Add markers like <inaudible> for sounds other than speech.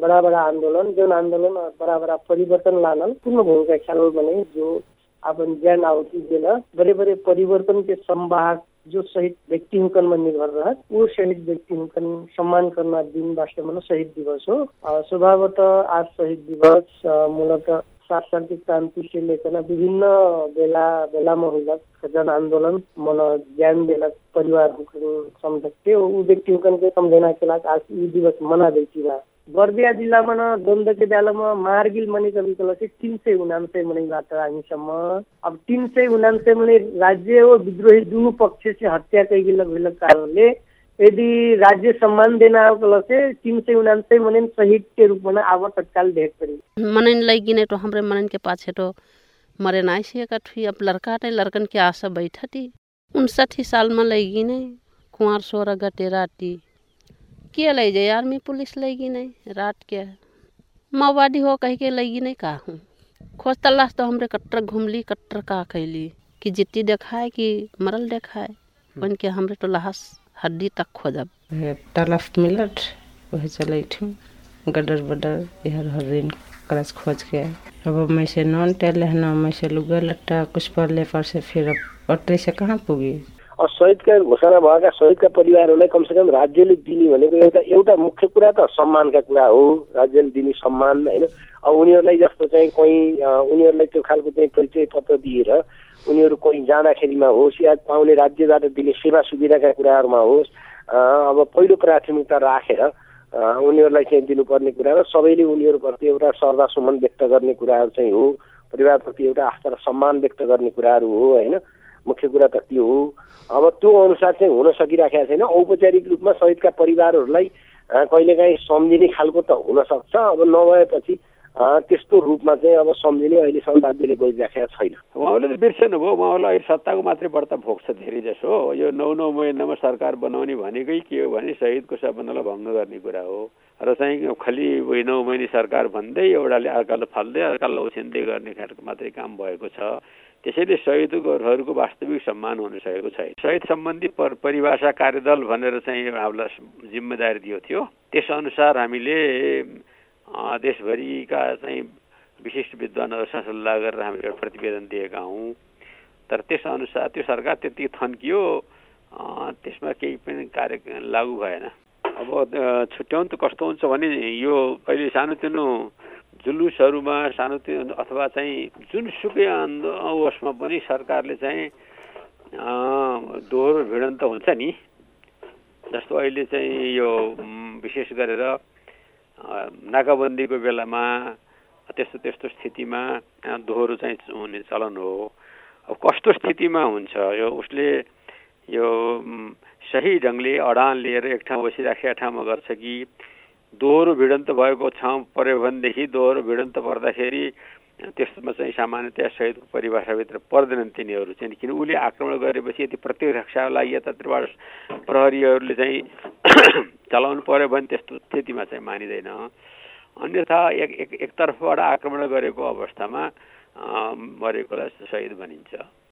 बड़ा बड़ा आंदोलन जो आंदोलन बड़ा बड़ा परिवर्तन लानल पूर्ण भूमिका खेलल बने जो अपन ज्ञान आहुति दिल बड़े बड़े परिवर्तन के संवाहक जो शहीद व्यक्ति हुकन निर्भर रहा वो शहीद व्यक्ति हुकन सम्मान करना दिन वास्तव शहीद दिवस हो। स्वभावतः आज शहीद दिवस मूलतः सांस्कृतिक क्रांति से लेकर विभिन्न बेला बेलामा हुलक जन आंदोलन मन ज्ञान देलक परिवार सम्झके ऊ व्यक्ति हुकन सम्झना के लाग आज यी दिवस मना दैती बर्दिया जिल्लामा न द्वन्द्वके बेलामा मार्गिल मनेको विकल चाहिँ तिन सय उनान्सय मनीबाट हामीसम्म। अब तिन सय उनान्सय मनी राज्य हो विद्रोही दुनू पक्ष से हत्या कैगिल भेल कारणले यदि राज्य सम्मान देना से तीन सौ उनानवे मनन शहीद के रूप में आव तत्काल भेट करी मनन लगी नहीं तो हमरे मनन के पाछे तो मरे नाई से अब लड़का नहीं लड़कन के आशा बैठती? उनसठ साल में लगी नहीं कुंवर सोरा गटे राती के ले जाए? आर्मी पुलिस लगी नहीं रात के माओवादी हो कह के लगी नहीं का हूँ खोज तलाश तो हमरे कट्टर घूमली कट्टर का कैली कि जिट्टी देखाए कि मरल देखाए? बन के हमरे तो लाश हड्डी तक खोजब। तलाश मिलत वही चले गडर बडर इहर हरिन करस खोज के अब मैं से नॉन टेल है ना मैं से लुगा लट्टा कुछ पर ले पर से फिर अब अट्रे से कहाँ पुगी? शहीदका घोषणा भएका शहीदका परिवारहरूलाई कमसेकम राज्यले दिने भनेको एउटा एउटा मुख्य कुरा त सम्मानका कुरा हो। राज्यले दिने सम्मान होइन। अब उनीहरूलाई जस्तो चाहिँ कोही उनीहरूलाई त्यो खालको चाहिँ परिचय पत्र दिएर उनीहरू कोही जाँदाखेरिमा होस् या पाउने राज्यबाट दिने सेवा सुविधाका कुराहरूमा होस् अब पहिलो प्राथमिकता राखेर उनीहरूलाई चाहिँ दिनुपर्ने कुरा र सबैले उनीहरूप्रति एउटा श्रद्धा सुमन व्यक्त गर्ने कुराहरू चाहिँ हो। परिवारप्रति एउटा आस्था र सम्मान व्यक्त गर्ने कुराहरू हो होइन। मुख्य कुरा त त्यो हो। अब त्यो अनुसार चाहिँ हुन सकिराखेको छैन। औपचारिक रूपमा शहीदका परिवारहरूलाई कहिलेकाहीँ सम्झिने खालको त हुनसक्छ अब नभएपछि त्यस्तो रूपमा चाहिँ अब सम्झिने अहिलेसम्म राज्यले गरिराखेको छैन। उहाँहरूले त बिर्सेनु भयो। उहाँहरूलाई अहिले सत्ताको मात्रै बढ्ता भोग छ धेरै जसो यो नौ नौ महिनामा सरकार बनाउने भनेकै के हो भने शहीदको सपनालाई भङ्ग गर्ने कुरा हो। र चाहिँ खालि नौ महिने सरकार भन्दै एउटाले अर्कालाई फाल्दै अर्कालाई उछिन्दै गर्ने खालको मात्रै काम भएको छ। त्यसैले शहीदहरूको वास्तविक सम्मान हुन सकेको छैन। शहीद सम्बन्धी पर परिभाषा कार्यदल भनेर चाहिँ हामीलाई जिम्मेदारी दिएको थियो। त्यसअनुसार हामीले देशभरिका चाहिँ विशिष्ट विद्वानहरूसँग सल्लाह गरेर हामीले एउटा प्रतिवेदन दिएका हौँ। तर त्यसअनुसार त्यो सरकार त्यति थन्कियो त्यसमा केही पनि कार्य लागू भएन। अब छुट्याउनु त कस्तो हुन्छ भने यो अहिले सानोतिनो जुलुसहरूमा सानोतिनो अथवा चाहिँ जुनसुकै अवसमा पनि सरकारले चाहिँ दोहोरो भिडन्त हुन्छ नि। जस्तो अहिले चाहिँ यो विशेष गरेर नाकाबन्दीको बेलामा त्यस्तो त्यस्तो स्थितिमा दोहोरो चाहिँ हुने चलन हो। अब कस्तो स्थितिमा हुन्छ यो उसले यो सही ढङ्गले अडान लिएर एक ठाउँ बसिराखेका ठाउँमा गर्छ कि दोहोरो भिडन्त भएको ठाउँ पऱ्यो भनेदेखि दोहोरो भिडन्त पर्दाखेरि त्यस्तोमा चाहिँ सामान्यतया शहीदको परिभाषाभित्र पर्दैनन् तिनीहरू चाहिँ। किन उसले आक्रमण गरेपछि यदि प्रतिरक्षाको लागि यतातिरबाट प्रहरीहरूले चाहिँ <coughs> चलाउनु पऱ्यो भने त्यस्तो स्थितिमा चाहिँ मानिँदैन। अन्यथा एक एक एकतर्फबाट आक्रमण गरेको अवस्थामा मरेकोलाई शहीद भनिन्छ।